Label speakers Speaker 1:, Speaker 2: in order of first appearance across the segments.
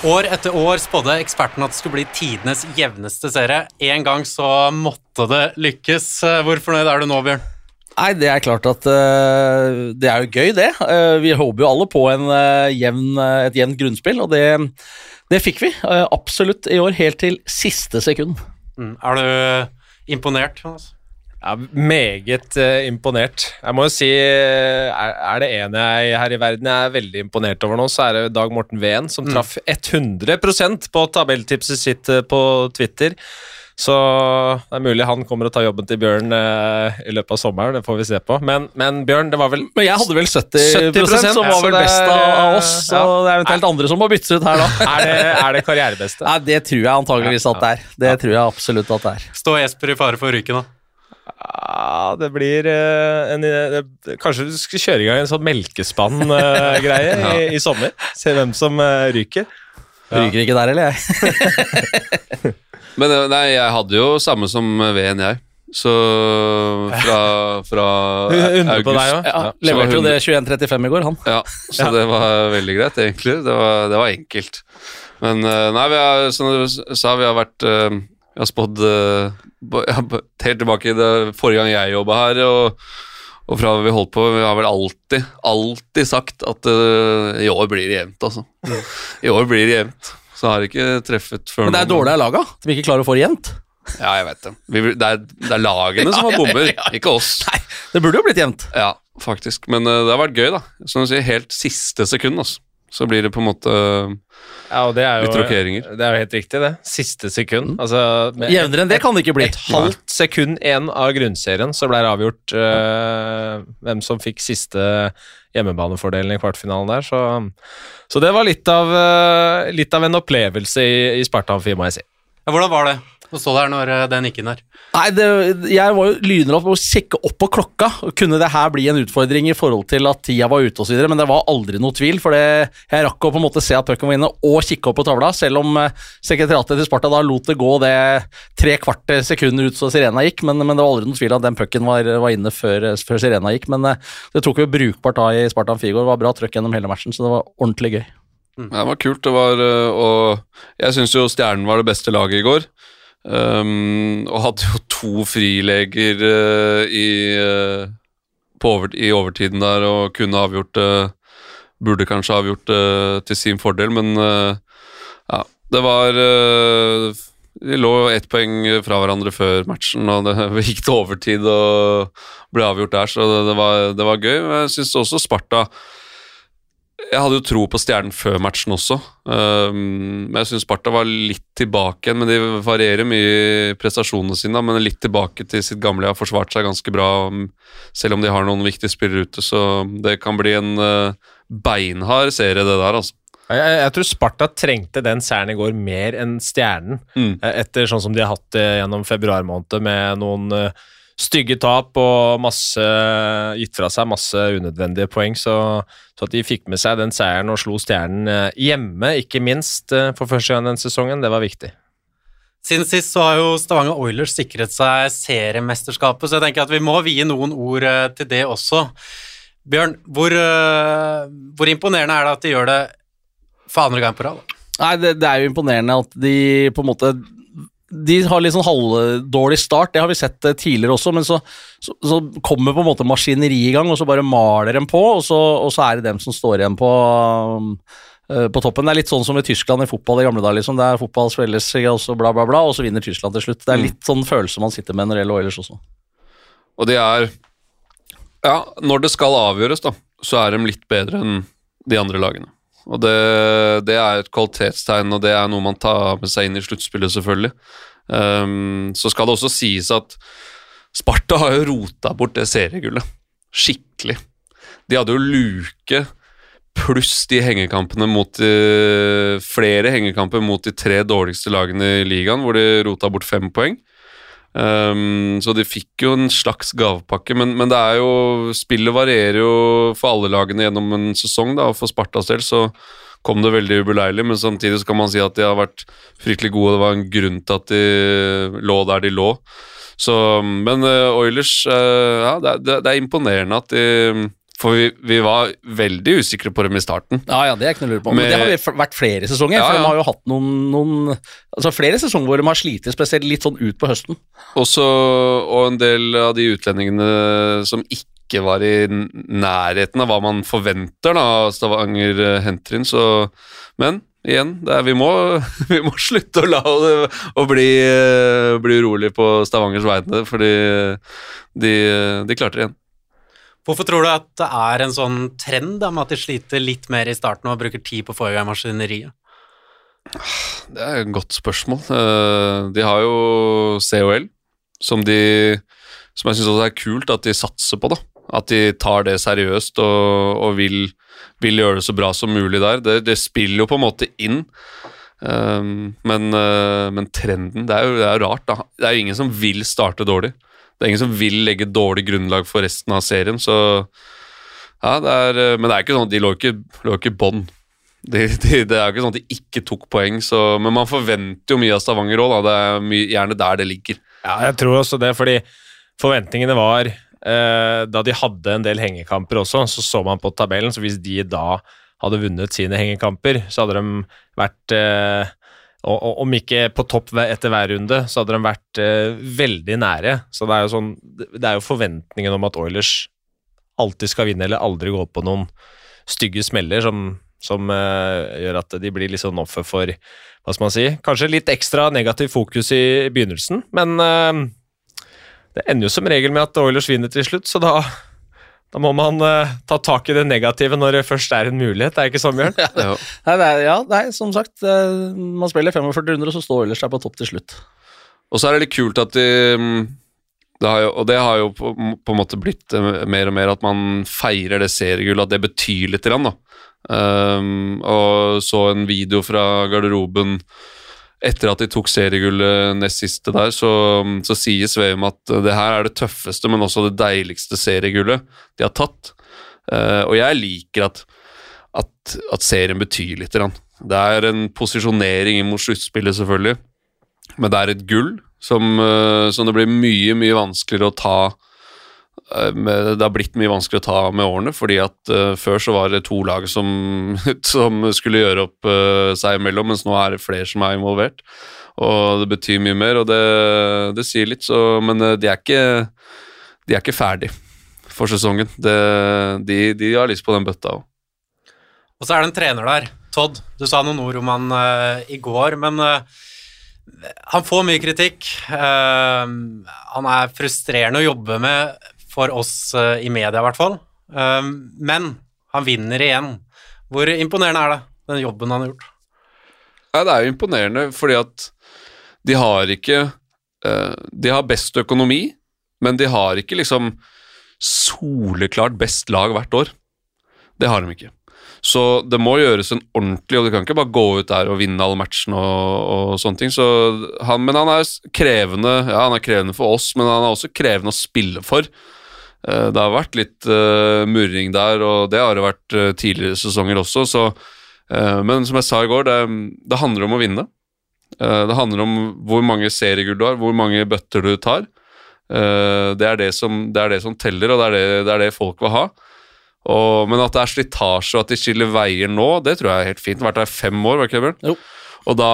Speaker 1: År etter år spådde ekspertene at det skulle bli tidenes jevneste serie. En gang så måtte det lykkes. Hvor fornøyd er du nå, Bjørn?
Speaker 2: Nei, det er klart at uh, det er jo gøy, det. Uh, vi håper jo alle på en, uh, jevn, et jevnt grunnspill, og det, det fikk vi absolutt i år, helt til siste sekund.
Speaker 1: Mm. Er du imponert? Altså?
Speaker 3: Ja, meget uh, imponert. Jeg må jo si, er, er, det en jeg her i verden jeg er veldig imponert over nå, så er det Dag Morten Ven, som mm. traff 100% på tabelltipset sitt uh, på Twitter. Så det er mulig han kommer og tar jobben til Bjørn uh, i løpet av sommeren. Det får vi se på. Men, men Bjørn, det var vel
Speaker 2: Men jeg hadde vel 70, 70 som var vel best av oss. Så ja. det er eventuelt andre som må byttes ut her, da.
Speaker 3: er, det, er det karrierebeste?
Speaker 2: Nei, det tror jeg antageligvis at det er. Det tror jeg absolutt at det er.
Speaker 1: Står Jesper i fare for å ryke nå?
Speaker 3: Ja, det blir uh, en uh, Kanskje du skal kjøre i gang en sånn melkespann-greie uh, i, i, sommer? Se hvem som ryker.
Speaker 2: Ja. Ryker ikke der, eller jeg?
Speaker 4: Men nei, jeg hadde jo samme som Ven, jeg. Så fra, fra august
Speaker 2: på deg, ja. ja. Leverte jo det 21.35 i går, han.
Speaker 4: Ja, så ja. det var veldig greit, egentlig. Det var, det var enkelt. Men nei, vi har, som du sa, vi har vært Jeg har spådd helt tilbake i det forrige gang jeg jobba her, og, og, fra vi holdt på, vi har vel alltid, alltid sagt at uh, i år blir det jevnt, altså. Mm. I år blir det jevnt. Så har jeg ikke treffet før
Speaker 2: nå. Men det er dårlig av laga, vi ikke klarer å få det jevnt.
Speaker 4: Ja, jeg vet det. Vi, det, er, det, er, lagene som har bomber, ikke oss.
Speaker 2: Nei, Det burde jo blitt jevnt.
Speaker 4: Ja, faktisk. Men uh, det har vært gøy, da. Som du sier, helt siste sekund, altså så blir det på en måte
Speaker 3: ja, og det er jo,
Speaker 4: litt rokeringer.
Speaker 3: Det er jo helt riktig, det. Siste sekund. Mm. Altså,
Speaker 2: Jevnere enn det kan det ikke bli.
Speaker 3: Et halvt sekund igjen av grunnserien, så ble det avgjort uh, hvem som fikk siste hjemmebanefordelen i kvartfinalen der. Så, så det var litt av, uh, litt av en opplevelse i, i Spartan Amfi, må jeg si.
Speaker 1: Ja, hvordan var det? Å stå der når det den gikk inn der?
Speaker 2: Nei, det, Jeg var jo lynrask på å sjekke opp på klokka. Kunne det her bli en utfordring i forhold til at tida var ute osv., men det var aldri noe tvil. For det, jeg rakk å på en måte se at pucken var inne og kikke opp på tavla, selv om eh, sekretariatet til Sparta da lot det gå det tre kvart sekund ut så sirena gikk. Men, men, det var aldri noe tvil at den pucken var, var, inne før, før, sirena gikk. Men eh, det tok jo brukbart da i Sparta Amfigo. Det var bra trøkk gjennom hele matchen, så det var ordentlig gøy.
Speaker 4: Mm. Det var kult. det var, og Jeg syns jo Stjernen var det beste laget i går. Um, og hadde jo to frileger uh, i, uh, over, i, overtiden der og kunne avgjort det. Uh, burde kanskje avgjort det til sin fordel, men ja, det var De lå ett poeng fra hverandre før matchen, og det gikk til overtid og ble avgjort der, så det, det, var, det var, gøy. Jeg syns også Sparta jeg hadde jo tro på Stjernen før matchen også, um, men jeg syns Sparta var litt tilbake igjen. Men de varierer mye i prestasjonene sine, men litt tilbake til sitt gamle. Har forsvart seg ganske bra, selv om de har noen viktige spillere ute. Så det kan bli en uh, beinhard serie, det der, altså.
Speaker 3: Jeg, jeg, tror Sparta trengte den seieren i går mer enn Stjernen, mm. Eh, etter sånn som de har hatt det gjennom februar måned, med noen uh, stygge tap og masse, gitt fra seg masse unødvendige poeng. Så, så, at de fikk med seg den seieren og slo Stjernen eh, hjemme, ikke minst eh, for første gang den sesongen, det var viktig.
Speaker 1: Siden sist så har jo Stavanger Oilers sikret seg seriemesterskapet, så jeg tenker at vi må vie noen ord eh, til det også. Bjørn, hvor, hvor imponerende er det at de gjør det for andre gang på rad?
Speaker 2: Nei, det, det, er jo imponerende at de på en måte de har litt sånn halvdårlig start, det har vi sett eh, tidligere også, men så, så, så kommer på en måte maskineriet i gang, og så bare maler dem på, og så, og så, er det dem som står igjen på, uh, på toppen. Det er litt sånn som i Tyskland i fotball i gamle dager, liksom. Det er fotball spilles og så bla, bla, bla, og så vinner Tyskland til slutt. Det er mm. litt sånn følelse man sitter med når det gjelder Oilers også.
Speaker 4: Og de er Ja, når det skal avgjøres, da, så er de litt bedre enn de andre lagene. Og det, det, er et kvalitetstegn, og det er noe man tar med seg inn i sluttspillet, selvfølgelig. Um, så skal det også sies at Sparta har jo rota bort det seriegullet. Skikkelig. De hadde jo luke pluss de hengekampene mot de, flere hengekamper mot de tre dårligste lagene i ligaen, hvor de rota bort fem poeng. Um, så de fikk jo en slags gavepakke, men, men, det er jo spillet varierer jo for alle lagene gjennom en sesong, da, og for Spartas del så kom det veldig ubeleilig, men samtidig så kan man si at de har vært fryktelig gode. Det var en grunn til at de lå der de lå. Så, men uh, Oilers uh, ja, det, det, det, er imponerende at de For vi, vi var veldig usikre på dem i starten.
Speaker 2: Ja, ja, det er ikke noe å lure på. Men
Speaker 4: Men
Speaker 2: det har vært flere sesonger.
Speaker 4: Ja,
Speaker 2: For de har jo hatt noen, noen Altså flere sesonger hvor de har slitt spesielt litt sånn ut på høsten.
Speaker 4: Også, og en del av de utlendingene som ikke var i nærheten av hva man forventer da, av Stavanger eh, henter inn, så Men igjen, det er, vi, må, vi må slutte å la det å bli, eh, bli urolig på Stavangers vegne, fordi de, de klarte det igjen.
Speaker 1: Hvorfor tror du at det er en sånn trend da, med at de sliter litt mer i starten og bruker tid på å få i gang maskineriet?
Speaker 4: Det er et godt spørsmål. Eh, De har jo COL, som de Som jeg syns er kult at de satser på, da. At de tar det seriøst og, og vil, vil gjøre det så bra som mulig der. Det, det spiller jo på en måte inn. Um, men, eh, men trenden Det er jo det er rart, da. Det er jo ingen som vil starte dårlig. Det er ingen som vil legge dårlig grunnlag for resten av serien, så ja, det er, eh, Men det er ikke sånn at de lå ikke, lå ikke i bånn. De, de, det er jo ikke sånn at de ikke tok poeng, så, men man forventer jo mye av Stavanger òg. Det er mye, gjerne der det ligger.
Speaker 3: Ja, jeg tror også det, fordi forventningene var eh, Da de hadde en del hengekamper også, så så man på tabellen, så hvis de da hadde vunnet sine hengekamper, så hadde de vært eh, og, og, Om ikke på topp etter hver runde, så hadde de vært eh, veldig nære. Så det er jo sånn Det er jo forventningen om at Oilers alltid skal vinne, eller aldri gå på noen stygge smeller som, som eh, gjør at de blir litt sånn offer for hva skal man si, kanskje litt ekstra negativ fokus i begynnelsen, men eh, det ender jo som regel med at Oilers vinner til slutt, så da, da må man uh, ta tak i det negative når det først er en mulighet, det er ikke sånn, Bjørn?
Speaker 4: Ja.
Speaker 2: Nei, det ja, nei, som sagt, uh, man spiller 45 runder, og så står Oilers der på topp til slutt.
Speaker 4: Og så er det litt kult at de det har jo, Og det har jo på, på en måte blitt eh, mer og mer at man feirer det seriegullet, at det betyr litt. Grann, da. Um, og så en video fra garderoben etter at de tok seriegullet nest siste der, så, så sier Sveum at det her er det tøffeste, men også det deiligste seriegullet de har tatt. Uh, og jeg liker at, at, at serien betyr litt. Det er en posisjonering inn mot sluttspillet, selvfølgelig, men det er et gull som, uh, som det blir mye, mye vanskeligere å ta det har blitt mye vanskeligere å ta med årene, fordi at uh, før så var det to lag som, som skulle gjøre opp uh, seg imellom, mens nå er det flere som er involvert. Og det betyr mye mer, og det, det sier litt, så Men uh, de er ikke, de ikke ferdig for sesongen. Det, de, de har lyst på den bøtta òg.
Speaker 1: Og så er det en trener der, Todd. Du sa noen ord om han eh, i går, men eh, han får mye kritikk. Eh, han er frustrerende å jobbe med for oss eh, i media, i hvert fall. Eh, men han vinner igjen. Hvor imponerende er det, den jobben han har gjort?
Speaker 4: Ja, det er jo imponerende, fordi at de har ikke eh, De har best økonomi, men de har ikke liksom soleklart best lag hvert år. Det har de ikke. Så det må gjøres en ordentlig, og du kan ikke bare gå ut der og vinne alle matchene og, og sånne ting. Så han, men han er krevende Ja, han er krevende for oss, men han er også krevende å spille for. Eh, Det har vært litt eh, murring der, og det har det vært eh, tidligere sesonger også, så Men som jeg sa i går, det, det handler om å vinne. Det handler om hvor mange seriegull du har, hvor mange bøtter du tar. Det er det som, det er det som teller, og det er det, det er det folk vil ha. Og, men at det er slitasje og at de skiller veier nå, det tror jeg er helt fint. Vært der i fem år, var ikke det, Bjørn?
Speaker 2: Jo.
Speaker 4: Og da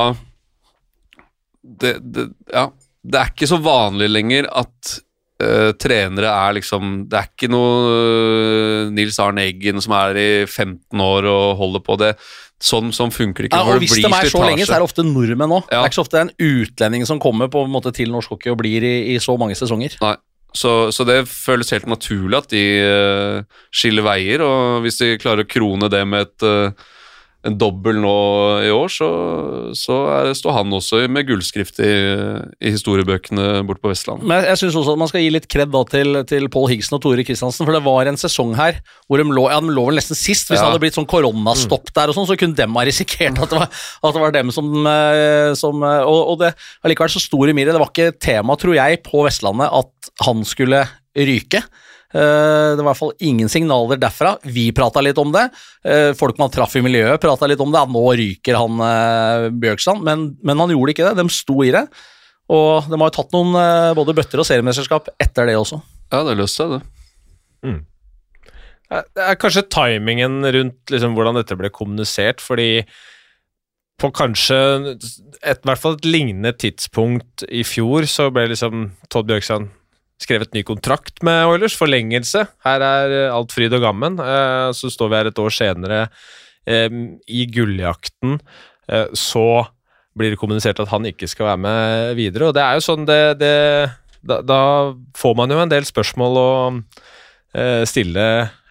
Speaker 4: det, det, Ja. Det er ikke så vanlig lenger at eh, trenere er liksom Det er ikke noe uh, Nils Arne Eggen som er i 15 år og holder på det. Sånn, sånn funker det ikke.
Speaker 2: Ja, og hvis
Speaker 4: det
Speaker 2: de er så lenge, så er det ofte nordmenn òg. Det er ikke så ofte en utlending som kommer på en måte til norsk hockey og blir i, i så mange sesonger.
Speaker 4: Nei. Så, så det føles helt naturlig at de uh, skiller veier, og hvis de klarer å krone det med et, eh, en dobbel nå i år, så, så er, står han også med gullskrift i, i historiebøkene borte på Vestlandet.
Speaker 2: Men jeg, synes også at man skal gi litt kred da til, til Paul Higsen og Tore Kristiansen, for det var en sesong her hvor de lå, ja, de lå vel nesten sist. Hvis det hadde blitt sånn koronastopp der og sånn, så kunne dem ha risikert at det var, at det var dem som, eh, som eh, Og, og det har likevel så stor i mire. Det var ikke tema, tror jeg, på Vestlandet at han skulle ryke. Eh, Det var i hvert fall ingen signaler derfra. Vi prata litt om det. Eh, Folk man traff i miljøet, prata litt om det. Nå ryker han eh, Bjørkstrand, men, men han gjorde ikke det. De sto i det. Og de har jo tatt noen både bøtter og seriemesterskap etter det også.
Speaker 4: Ja, det løste seg, det.
Speaker 3: Det er kanskje timingen rundt liksom, hvordan dette ble kommunisert, fordi på kanskje et, i hvert fall et lignende tidspunkt i fjor så ble liksom Todd Bjørkstrand skrevet ny kontrakt med Oilers, forlengelse. Her er alt fryd og gammen. Eh, så står vi her et år senere eh, i gulljakten. Eh, så blir det kommunisert at han ikke skal være med videre, og det er jo sånn det, det da, da, får man jo en del spørsmål å stille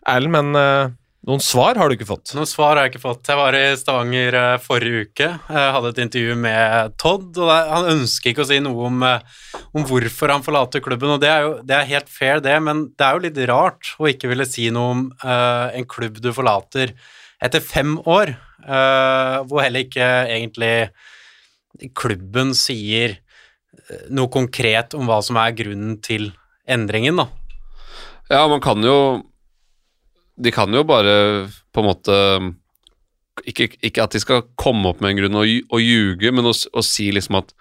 Speaker 3: Erlend, men noen svar har du ikke fått?
Speaker 1: Noen svar har jeg ikke fått. Jeg var i Stavanger uh, forrige uke. Jeg hadde et intervju med Todd, og han ønsker ikke å si noe om, uh, om, hvorfor han forlater klubben. og Det er jo det er helt fair, det, men det er jo litt rart å ikke ville si noe om en klubb du forlater etter fem år, hvor heller ikke egentlig klubben sier noe konkret om hva som er grunnen til endringen, da.
Speaker 4: Ja, man kan jo de kan jo bare på en måte ikke, ikke, at de skal komme opp med en grunn og, og ljuge, men å, å, si liksom at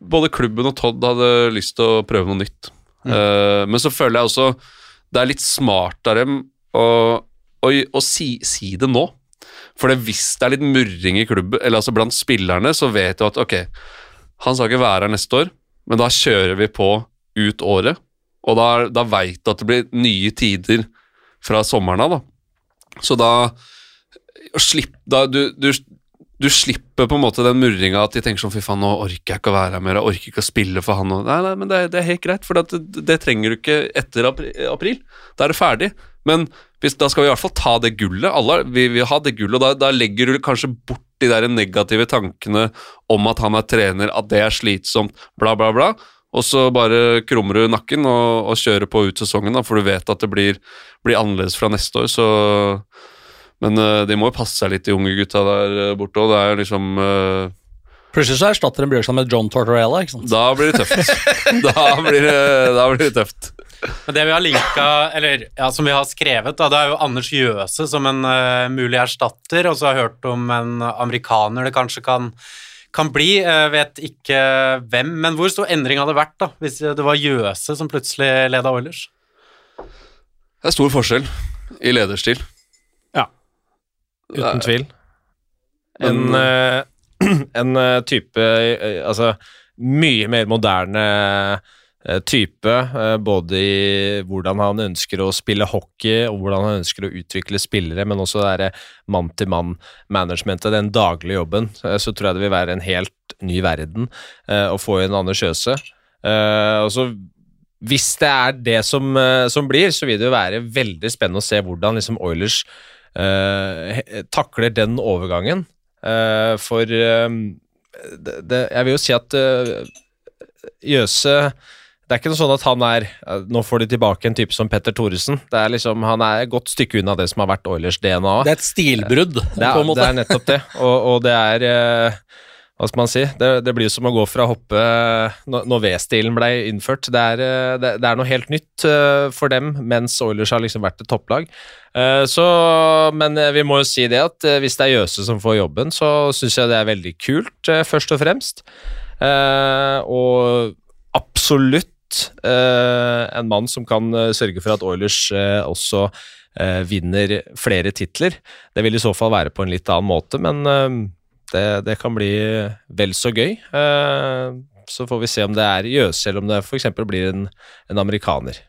Speaker 4: både klubben og Todd hadde lyst til å prøve noe nytt. Mm. Uh, men så føler jeg også det er litt smart av dem å, å, å si, si, det nå. For hvis det er litt murring i klubben, eller altså blant spillerne, så vet du at ok, han skal ikke være her neste år, men da kjører vi på ut året. Og da, da veit du at det blir nye tider fra sommeren av, da. Så da, slipp, da du, du, du, slipper på en måte den murringa at de tenker sånn Fy faen, nå orker jeg ikke å være her mer, jeg orker ikke å spille for han. Nei, nei, men det, det er helt greit, for det, det, trenger du ikke etter april. Da er det ferdig. Men hvis, da skal vi i hvert fall ta det gullet. Alle vi vil ha det gullet, og da, da legger du kanskje bort de der negative tankene om at han er trener, at det er slitsomt, bla, bla, bla. Og så bare krummer du nakken og, og kjører på ut sesongen, da, for du vet at det blir, blir annerledes fra neste år. Så Men uh, de må jo passe seg litt, de unge gutta der uh, borte òg. Det er liksom uh,
Speaker 2: Plutselig så erstatter en Bjørkstad med John Tortorella. ikke sant?
Speaker 4: Da blir det tøft. da, blir det, da blir det tøft.
Speaker 1: Men det vi har linka, eller ja, som vi har skrevet, da, det er jo Anders Jøse som en uh, mulig erstatter, og så har jeg hørt om en amerikaner det kanskje kan kan bli. Jeg vet ikke hvem, men hvor stor endring hadde det vært da, hvis det var Jøse som plutselig leda Oilers?
Speaker 4: Det er stor forskjell i lederstil.
Speaker 3: Ja, uten tvil. En, men, uh, en uh, type Altså mye mer moderne Eh, type, eh, både i hvordan han ønsker å spille hockey og hvordan han ønsker å utvikle spillere, men også det mann-til-mann-managementet, den daglige jobben, eh, så tror jeg det vil være en helt ny verden å få inn Anders Kjøse. Og så hvis det er det som, som, blir, så vil det jo være veldig spennende å se hvordan liksom Oilers eh, takler den overgangen. Eh, for eh, det, det, jeg vil jo si at Jøse det er ikke noe sånn at han er Nå får de tilbake en type som Petter Thoresen. Det er liksom, Han er et godt stykke unna det som har vært Oilers DNA.
Speaker 2: Det er et stilbrudd,
Speaker 3: det er, på en måte. Det er nettopp det. Og, og det er eh, Hva skal man si? Det, det blir som å gå fra å hoppe når V-stilen ble innført. Det er, eh, det, det er, noe helt nytt for dem, mens Oilers har liksom vært et topplag. Så, men vi må jo si det at hvis det er Jøse som får jobben, så syns jeg det er veldig kult, først og fremst. og absolutt Eh, en mann som kan eh, sørge for at Oilers eh, også vinner flere titler. Det vil i så fall være på en litt annen måte, men det, det kan bli vel så gøy. Så får vi se om det er Jøse, eller om det f.eks. blir en, en, amerikaner.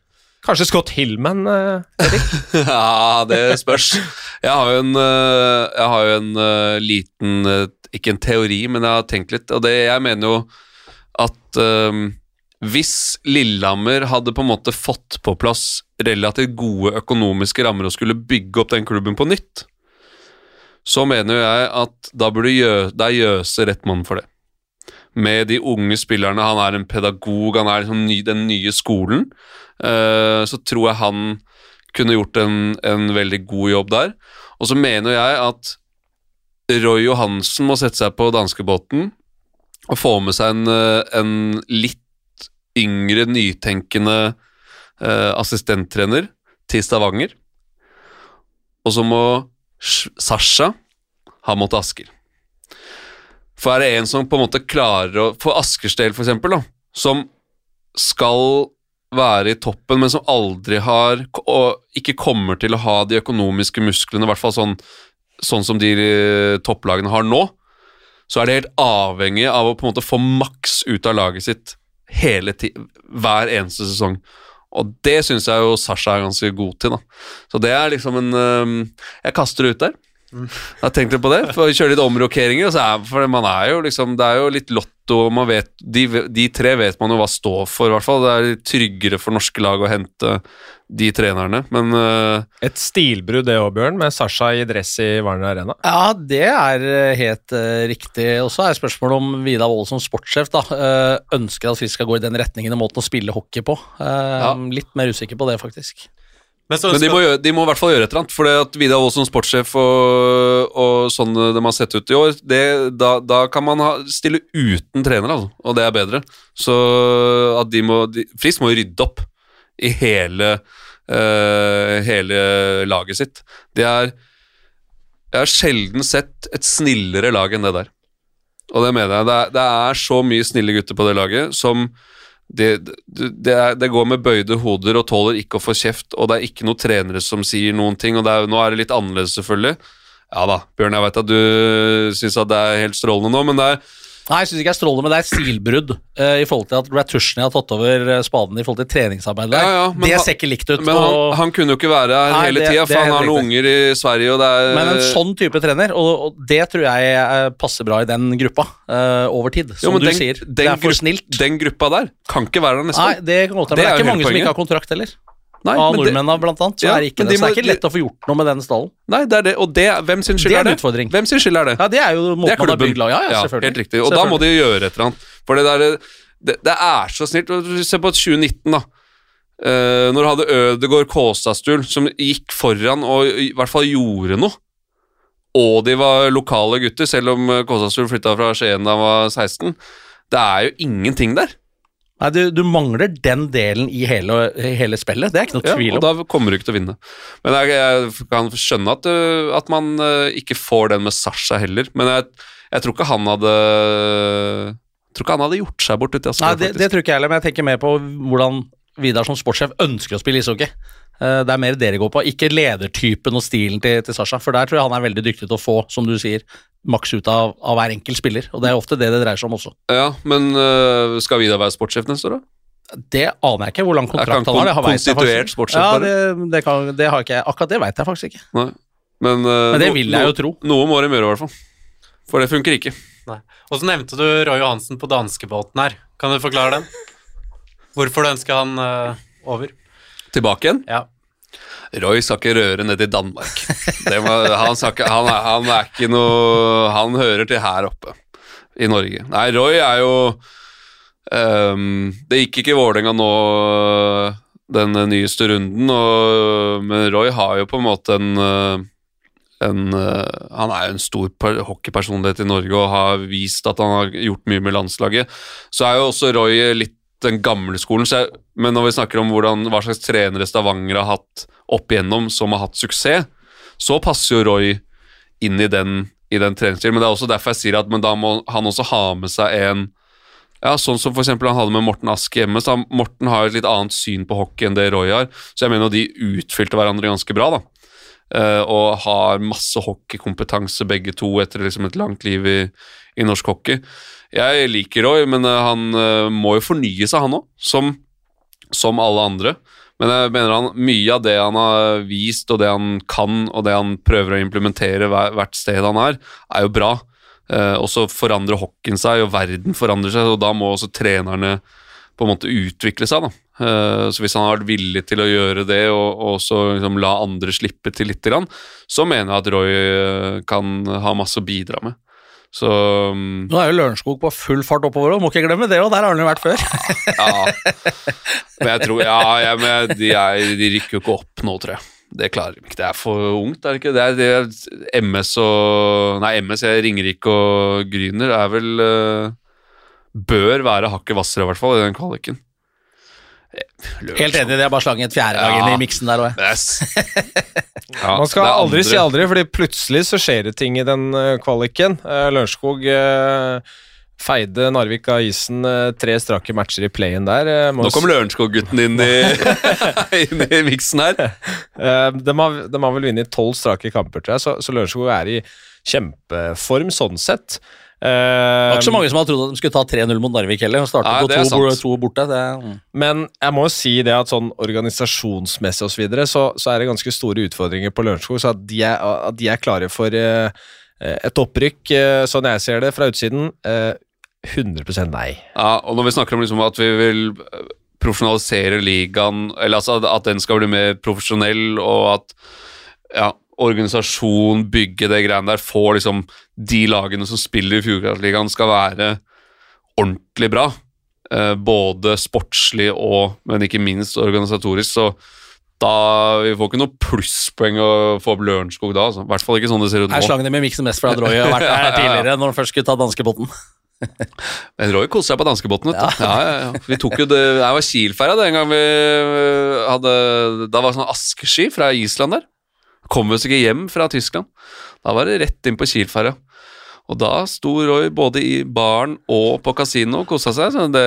Speaker 3: Kanskje Scott Hillman, Erik?
Speaker 4: ja, det spørs. Jeg har jo en, har jo en liten Ikke en teori, men jeg har tenkt litt, og det, jeg mener jo at hvis Lillehammer hadde på en måte fått på plass relativt gode økonomiske rammer og skulle bygge opp den klubben på nytt, så mener jeg at da burde Jø, det er Jøse rett mann for det. Med de unge spillerne, han er en pedagog, han er liksom ny, den nye skolen, uh, så tror jeg han kunne gjort en, en veldig god jobb der. Og så mener jeg at Roy Johansen må sette seg på danskebåten og få med seg en, eh, en litt yngre, nytenkende eh, assistenttrener til Stavanger. Og så må Sasha ha mot Asker. For er det en som på en måte klarer å For Askers del, for eksempel, som skal være i toppen, men som aldri har Og ikke kommer til å ha de økonomiske musklene, i hvert fall sånn, sånn som de eh, topplagene har nå, så er det helt avhengig av å på en måte få maks ut av laget sitt hele ti hver eneste sesong. Og det syns jeg jo Sasha er ganske god til. da. Så det er liksom en Jeg kaster det ut der. Jeg har tenkt litt på det, for å kjøre litt omrokeringer. er- For man er jo liksom, det er jo litt lotto, man vet, de, de tre vet man jo hva står for, i hvert fall. Det er litt tryggere for norske lag å hente de trenerne, men uh,
Speaker 3: Et stilbrudd det òg, Bjørn, med Sasha i dress i Warner Arena.
Speaker 2: Ja, det er eh, helt uh, riktig. Og så er spørsmålet om Vidar Wold som sportssjef da, uh, ønsker at vi skal gå i den retningen og måten å spille hockey på. Eh,
Speaker 4: Ja.
Speaker 2: Litt mer usikker på det, faktisk.
Speaker 1: Men
Speaker 4: Men de må, gjøre, de må i hvert fall gjøre et eller annet. For det at Vidar Wold som sportssjef og, og sånn de har sett ut i år, det, da, da kan man ha, stille uten trener, altså, og det er bedre. Så at de må de, Frisk må jo rydde opp i hele, uh, hele laget sitt. Det er Jeg har sjelden sett et snillere lag enn det der. Og det mener jeg. Det er, det er så mye snille gutter på det laget som det, det, det, går med bøyde hoder og tåler ikke å få kjeft, og det er ikke noen trenere som sier noen ting, og er, nå er det litt annerledes, selvfølgelig. Ja da, Bjørn, jeg vet at du syns at det er helt strålende nå, men det er
Speaker 2: Nei, jeg syns ikke jeg stråler, men det er stilbrudd uh, i forhold til at Ratushny har tatt over eh, spaden i forhold til treningsarbeidet.
Speaker 4: Ja, ja,
Speaker 2: det ser ikke likt ut.
Speaker 4: Men han,
Speaker 2: og,
Speaker 4: han kunne jo ikke være her
Speaker 2: Nei,
Speaker 4: hele
Speaker 2: det-
Speaker 4: tida, for
Speaker 2: er
Speaker 4: han har noen unger i Sverige, og det er
Speaker 2: men en sånn type trener, og, og det tror jeg eh, passer bra i den gruppa uh, over tid. Som
Speaker 4: Jo,
Speaker 2: du
Speaker 4: den-
Speaker 2: sier.
Speaker 4: den
Speaker 2: det er for snilt.
Speaker 4: Den gruppa der kan ikke være der neste år.
Speaker 2: det hende.
Speaker 4: Det
Speaker 2: men Det
Speaker 4: er
Speaker 2: er ikke
Speaker 4: mange
Speaker 2: mange som ikke har kontrakt heller.
Speaker 4: Nei,
Speaker 2: Av nordmennene, blant annet. Så
Speaker 4: Ja,
Speaker 2: er ikke det.
Speaker 4: de
Speaker 2: Så det er ikke lett å få gjort noe med den stallen.
Speaker 4: Nei, det er det, og det, hvem sin skyld
Speaker 2: Det er
Speaker 4: er det?
Speaker 2: utfordring.
Speaker 4: Hvem sin skyld er det?
Speaker 2: Ja, det er jo måten man har bygd lag Ja, ja, selvfølgelig.
Speaker 4: helt riktig. Og da må de gjøre et eller annet. For det der Det, det er så snilt. Se på 2019, da. Uh, når du hadde Ødegård Kåsastul, som gikk foran og i hvert fall gjorde noe. Og de var lokale gutter, selv om Kåsastul flytta fra Skien da han var 16. Det er jo ingenting der.
Speaker 2: Nei, du, du mangler den delen i hele, hele spillet. Det er ikke noe tvil om.
Speaker 4: Ja, og da kommer du ikke til å vinne. Men jeg, jeg kan skjønne at, øh, at man øh, ikke får den med Sasha heller. Men jeg, jeg tror ikke han hadde tror ikke han hadde gjort seg bort uti
Speaker 2: Nei, det, det tror ikke jeg heller, men jeg tenker mer på hvordan Vidar som sportssjef ønsker å spille ishockey. Eh, Det er mer det det går på, ikke ledertypen og stilen til, til Sasha. For der tror jeg han er veldig dyktig til å få, som du sier, maks ut av, av hver enkelt spiller. Og det er ofte det det dreier seg om også.
Speaker 4: Ja, men øh, skal Vidar være sportssjef neste år, da?
Speaker 2: Det aner jeg ikke, hvor lang kontrakt
Speaker 4: han
Speaker 2: han har. Det har jeg
Speaker 4: konstituert sportssjef
Speaker 2: Ja, det, det, kan, det har ikke jeg. Akkurat det veit jeg faktisk ikke.
Speaker 4: Nei. Men, øh,
Speaker 2: Men det
Speaker 4: no-
Speaker 2: vil jeg
Speaker 4: no-
Speaker 2: jo tro.
Speaker 4: Noe må de gjøre, i hvert fall. For det funker ikke.
Speaker 1: Nei. Og så nevnte du Roy Johansen på danskebåten her. Kan du forklare den? Hvorfor du ønsker han eh, over?
Speaker 4: Tilbake igjen.
Speaker 1: Ja.
Speaker 4: Roy skal ikke røre ned i Danmark. Det må, han, ikke, han, er, han er ikke noe Han hører til her oppe i Norge. Nei, Roy er jo um, Det gikk ikke i Vålerenga nå den nyeste runden, og, men Roy har jo på en måte en en, han er jo en stor hockeypersonlighet i Norge og har vist at han har gjort mye med landslaget. Så er jo også Roy litt den gamle skolen, jeg, men når vi snakker om hvordan, hva slags trenere Stavanger har hatt opp igjennom som har hatt suksess, så passer jo Roy inn i den, i den treningsstilen. Men det er også derfor jeg sier at da må han også ha med seg en ja, Sånn som eksempel han hadde med Morten Ask hjemme. så Morten har et litt annet syn på hockey enn det Roy har, så jeg mener de utfylte hverandre ganske bra. da. Eh, og har masse hockeykompetanse begge to etter liksom et langt liv i, i norsk hockey. Jeg liker Roy, men eh, han eh, må jo fornye seg, han òg, som, som alle andre. Men jeg mener han, mye av det han har vist, og det han kan, og det han prøver å implementere hvert sted han er, er jo bra. Eh, og så forandrer hockeyen seg, og verden forandrer seg, og da må også trenerne på en måte utvikle seg. da. Så hvis han har vært villig til å gjøre det, og, og så liksom la andre slippe til litt, så mener jeg at Roy kan ha masse å bidra med. Så um,
Speaker 2: Nå er jo Lørenskog på full fart oppover, òg, må ikke glemme det, og der har han jo vært før.
Speaker 4: ja. Men jeg tror Ja, jeg, men de, er, de rykker jo ikke opp nå, tror jeg. Det klarer de ikke. Det er for ungt, er det ikke? Det er, det er MS og Nei, MS, jeg Ringerike og Gryner er vel uh, Bør være hakket hvassere, i hvert fall, i den kvaliken. Eh,
Speaker 2: Helt enig, det er bare slangen et fjerde lag inn i miksen der òg.
Speaker 4: Ja,
Speaker 3: Man skal aldri
Speaker 4: andre-
Speaker 3: si aldri, fordi plutselig så skjer det ting i den eh, kvaliken. Uh, Lørenskog eh, Feide Narvik av isen. eh, Tre strake matcher i play-in der. eh, må
Speaker 4: Nå
Speaker 3: kom
Speaker 4: kommer Lørenskog-gutten inn i, inn i miksen her.
Speaker 3: Eh, de, har, de har vel vunnet tolv strake kamper, tror jeg, så, så Lørenskog er i kjempeform sånn sett.
Speaker 2: Det var
Speaker 3: Eh,
Speaker 2: ikke så mange som hadde trodd at de skulle ta 3-0 mot Narvik heller. og Starte
Speaker 4: Nei,
Speaker 2: på to, to borte. Det, mm.
Speaker 3: Men jeg må jo si det at sånn organisasjonsmessig og så, videre, så, så er det ganske store utfordringer på Lørenskog. Så at de er, at de er klare for uh, et opprykk, uh, sånn jeg ser det fra utsiden, eh, 100% nei.
Speaker 4: Ja, og når vi snakker om liksom at vi vil profesjonalisere ligaen, eller altså at- at den skal bli mer profesjonell, og at ja, organisasjon, bygge det greiene der, får liksom de lagene som spiller i Fjordkraftligaen skal være ordentlig bra. Eh, både sportslig og, men ikke minst organisatorisk, så da, vi får ikke noe plusspoeng å få opp Lørenskog da, altså. I hvert fall ikke sånn det ser ut
Speaker 2: Her
Speaker 4: nå.
Speaker 2: slang de med miksen mest Droy og har vært der tidligere når han først skulle ta danskebåten.
Speaker 4: Men Roy koste seg på danskebåten. Ja. Ja, ja, Vi tok jo det Jeg var Kiel-ferja den gang vi øh, hadde Da var det sånn askeski fra Island der. Kom vi oss ikke hjem fra Tyskland. Da var det rett inn på Kiel-ferja. Og da sto Roy både i baren og på kasino og kosa seg. Det,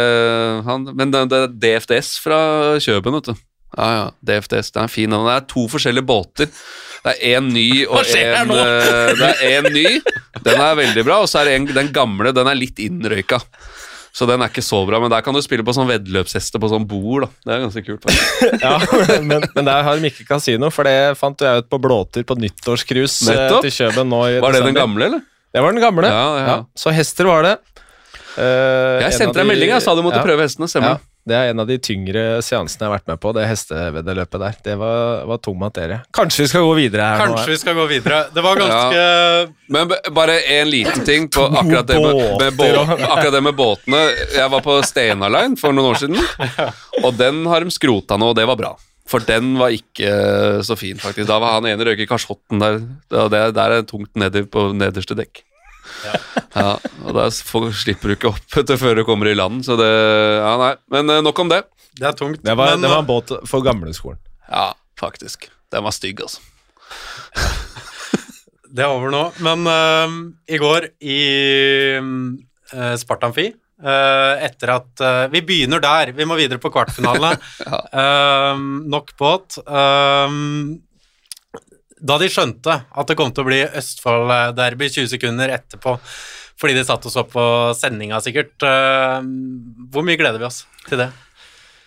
Speaker 4: han, men det, det er DFDS fra Kjøben, vet du. Ja, ja, DFDS, den er fin. Det er to forskjellige båter. Det er én ny og
Speaker 2: én
Speaker 4: en, øh, Det er én ny. Den er veldig bra, og så er det en, den gamle. Den er litt innrøyka. Så den er ikke så bra, men der kan du spille på sånn veddeløpshester på sånn bord. da. Det er ganske kult. faktisk.
Speaker 3: Ja, men, men der har de ikke kasino, for det fant jeg ut på Blåtur på nyttårscruise eh, til Kjøben nå i
Speaker 4: Var det den gamle, eller?
Speaker 3: Det var den gamle.
Speaker 4: Ja, ja.
Speaker 3: Så hester var det. Uh,
Speaker 4: Jeg sendte deg en
Speaker 3: de-
Speaker 4: melding, jeg sa du måtte
Speaker 3: ja.
Speaker 4: prøve hestene. Stemmer
Speaker 3: Ja, det er en av de tyngre seansene jeg har vært med på, det hesteveddeløpet der. Det var, var tung materie. Kanskje vi skal gå videre her nå?
Speaker 1: Kanskje vi skal gå videre. Det var ganske
Speaker 4: Men bare en liten ting på akkurat det med, med, bå akkurat det med båtene. Jeg var på Stena Line for noen år siden, og den har de skrota nå, og det var bra. For den var ikke eh, så fin, faktisk. Da var han ene røyker i kasjotten der. Det, det, der er tungt nedi på nederste dekk. Ja. og da slipper du ikke opp etter før du kommer i land, så det Ja, nei. Men eh, nok om det.
Speaker 1: Det er tungt.
Speaker 3: Det var,
Speaker 1: men,
Speaker 3: det var en båt for gamleskolen.
Speaker 4: Ja, faktisk. Den var stygg, altså.
Speaker 1: Det er over nå. Men uh, i går i uh, Spartanfi Uh, Etter at uh, Vi begynner der. Vi må videre på kvartfinalene. uh, nok båt. Øhm, da de skjønte at det kom til å bli Østfold-derby 20 sekunder etterpå, fordi de satt og så på sendinga sikkert, hvor mye gleder vi oss til det?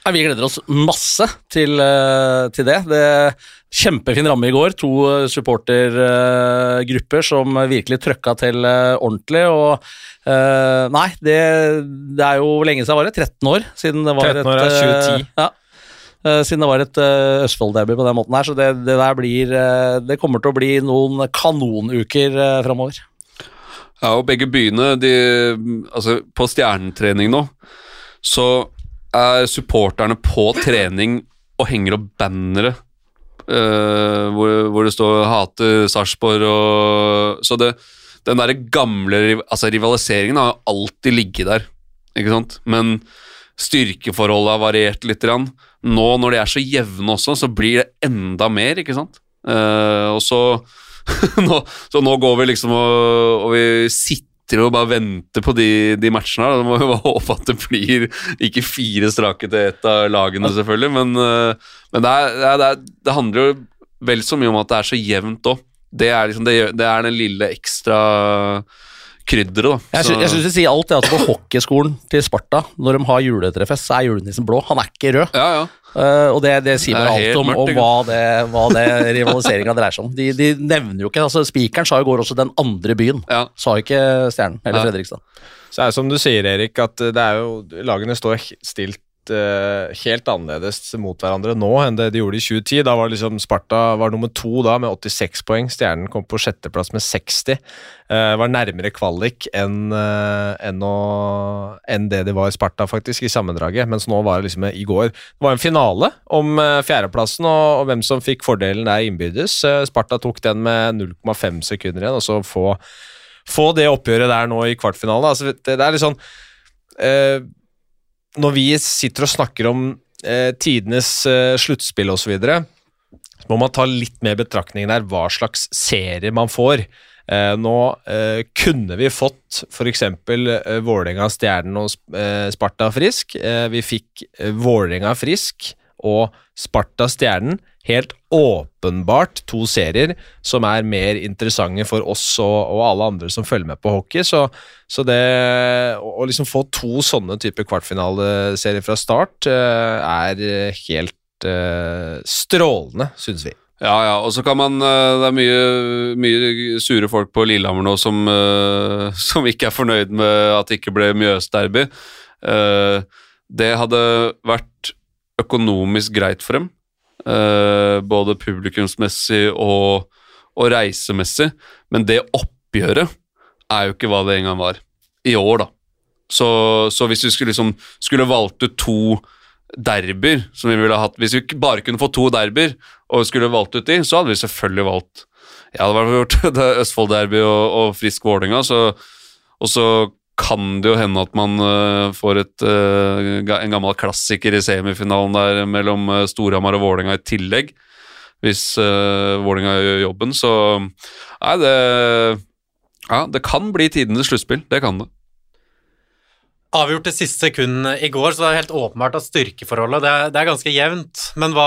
Speaker 2: Ja, vi gleder oss masse til, eh, til det. det. Kjempefin ramme i går. To eh, supportergrupper som virkelig trøkka til eh, ordentlig. Og eh, nei, det, det er jo lenge siden var det? 13 år siden det var
Speaker 3: 13 år
Speaker 2: et eh,
Speaker 3: 2010.
Speaker 2: Ja. Eh, Siden det var et uh, Østfold-derby på den måten her, så det, det der blir eh, Det kommer til å bli noen kanonuker uh, framover.
Speaker 4: Ja, og begge byene, de, altså på stjernetrening nå, så er supporterne på trening og henger opp bannere Uh, hvor, hvor det står 'hate Sarpsborg' og Så det, den derre gamle altså rivaliseringen har alltid ligget der, ikke sant? Men styrkeforholdet har variert litt. Grann. Nå når de er så jevne også, så blir det enda mer, ikke sant? Uh, og så nå, så nå går vi liksom og, og vi sitter og bare venter på de, de matchene. her. Da må vi bare håpe at det blir ikke fire strake til ett av lagene, selvfølgelig. Men, uh, men det, er, det, er, det, er, handler jo vel så mye om at det er så jevnt òg. Det, liksom, det, det er den lille ekstra krydderet, da.
Speaker 2: Jeg, sy jeg synes det sier alt det at på hockeyskolen til Sparta, når de har juletrefest, så er julenissen blå. Han er ikke rød.
Speaker 4: ja, ja.
Speaker 2: Uh, og det, det sier
Speaker 4: er
Speaker 2: bare alt om,
Speaker 4: mørkt,
Speaker 2: om hva det, hva det rivaliseringa dreier seg om. De, de nevner jo ikke altså Spikeren sa i går også 'den andre byen',
Speaker 4: ja.
Speaker 2: sa ikke Stjernen eller
Speaker 4: Ja.
Speaker 2: Fredrikstad.
Speaker 3: Så er det som du sier, Erik, at det er jo Lagene står stilt helt annerledes mot hverandre nå enn det de gjorde i 2010. Da var liksom Sparta var nummer to da med 86 poeng. Stjernen kom på sjetteplass med 60. Uh, var nærmere kvalik enn uh, enn å- det de var i Sparta, faktisk, i sammendraget. Mens nå var det liksom i går Det var en finale om uh, fjerdeplassen og, og hvem som fikk fordelen der innbyrdes. Eh, Sparta tok den med 0,5 sekunder igjen, og så få få det oppgjøret der nå i kvartfinalen. Altså, det, det er litt sånn eh, Når vi sitter og snakker om eh, tidenes eh, sluttspill osv., så må man ta litt mer betraktning der hva slags serie man får. Eh, nå eh, kunne vi fått f.eks. Eh, Vålerenga-Stjernen og eh, Sparta frisk. Eh, vi fikk eh, Vålerenga frisk og Sparta-Stjernen. Helt åpenbart to serier som er mer interessante for oss og, og alle andre som følger med på hockey. Så, så det å liksom få to sånne typer kvartfinaleserier fra start eh, er helt uh, strålende, syns vi.
Speaker 4: Ja, ja, og så kan man eh, Det er mye, mye sure folk på Lillehammer nå som, som ikke er fornøyd med at det ikke ble Mjøsderby. Det hadde vært økonomisk greit for dem, Uh, både publikumsmessig og, og reisemessig, men det oppgjøret er jo ikke hva det en gang var. I år, da. Så, så hvis vi skulle, liksom, skulle valgt ut to derbyer som vi ville hatt Hvis vi bare kunne få to derbyer og skulle valgt ut de, så hadde vi selvfølgelig valgt Jeg hadde fall gjort Østfold-derby og, og Frisk Vålerenga, og så kan det jo hende at man uh, får et, uh, en gammel klassiker i semifinalen der mellom uh, Storhamar og Vålerenga i tillegg, hvis uh, Vålerenga gjør jobben. Så nei, det Ja, det kan bli tidenes sluttspill. Det kan det.
Speaker 1: Avgjort det siste sekundet i går, så det er helt åpenbart at styrkeforholdet det er, det er ganske jevnt. Men hva,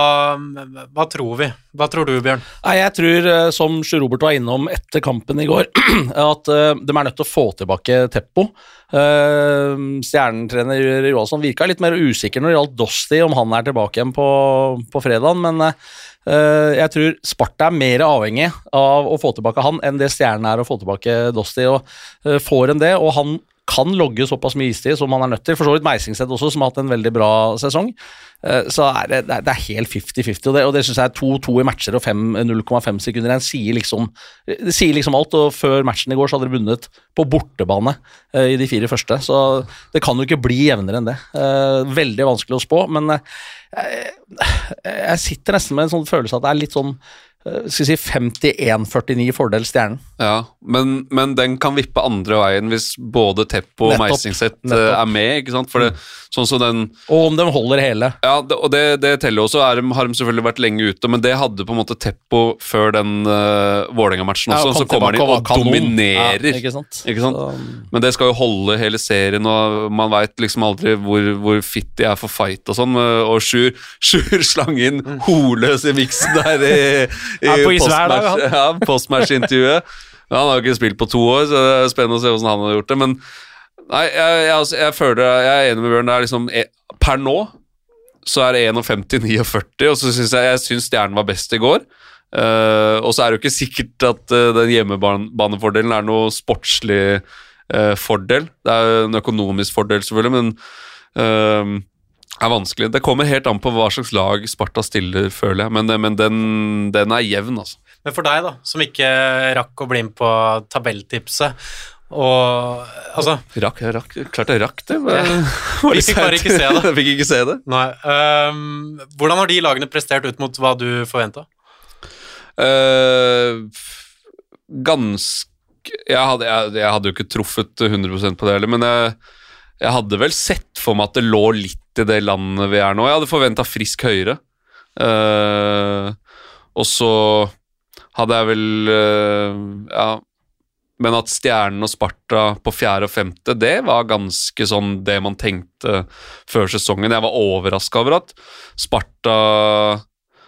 Speaker 1: hva, tror vi? Hva tror du, Bjørn?
Speaker 2: Nei, Jeg tror, eh, som Sjur Robert var innom etter kampen i går, at uh, de er nødt til å få tilbake Teppo. Uh, Stjernetrener Johansson virka litt mer usikker når det gjaldt Dosti, om han er tilbake igjen på, på fredagen. Men jeg tror Sparta er mer avhengig av å få tilbake han enn det Stjernen er å få tilbake Dosti. og Får en det, og han kan logge såpass mye istid som han er nødt til. For så vidt Meisingset også, som har hatt en veldig bra sesong. Eh, så er det, det er helt 50-50, og det, og det syns jeg er 2-2 i matcher og 0,5 sekunder igjen sier liksom, det sier liksom alt. og Før matchen i går så hadde de vunnet på bortebane uh, i de fire første, så det kan jo ikke bli jevnere enn det. Uh, veldig vanskelig å spå, men jeg, jeg sitter nesten med en sånn følelse at det er litt sånn skal vi si 51-49 fordel Stjernen.
Speaker 4: Ja, men, men, den kan vippe andre veien hvis både Teppo og Meisingset eh, er med. ikke sant? Det, mm. sånn som den...
Speaker 2: Og om de holder hele.
Speaker 4: Ja, det, og det, det teller også. Er, har de selvfølgelig vært lenge ute, men det hadde på en måte Teppo før den uh, Vålerenga-matchen også. Ja, så kommer de og kanon. dominerer. Ja, ikke sant? Ikke sant? Så... Men det skal jo holde hele serien, og man veit liksom aldri hvor, hvor fit de er for fight og sånn. Og Sjur, Sjur slang inn mm. holøs i miksen der i i ja, postmatch-intervjuet. han har jo ikke spilt på to år, så det er spennende å se hvordan han har gjort det. Men nei, jeg, jeg, altså, jeg føler jeg er enig med Bjørn. Det er liksom, e, per nå så er det 51-49, og så syns jeg, jeg synes Stjernen var best i går. Uh, og så er det jo ikke sikkert at uh, den hjemmebanefordelen er noe sportslig uh, fordel. Det er jo en økonomisk fordel, selvfølgelig, men er vanskelig. Det kommer helt an på hva slags lag Sparta stiller, føler jeg, men, men den, den, er jevn, altså.
Speaker 1: Men for deg, da, som ikke rakk å bli med på tabelltipset, og altså
Speaker 4: Rakk, rakk, klart jeg rakk det. Men,
Speaker 1: Vi fikk bare ikke se det.
Speaker 4: jeg fikk ikke se det.
Speaker 1: Nei. Um, hvordan har de lagene prestert ut mot hva du forventa?
Speaker 4: Uh, ganske jeg hadde, jeg, jeg hadde, jo ikke truffet 100% på det heller, men jeg, jeg hadde vel sett for meg at det lå litt i det landet vi er nå. Jeg hadde forventa frisk høyere. Uh, og så hadde jeg vel uh, Ja. Men at Stjernen og Sparta på fjerde og femte, det var ganske sånn det man tenkte før sesongen. Jeg var overraska over at Sparta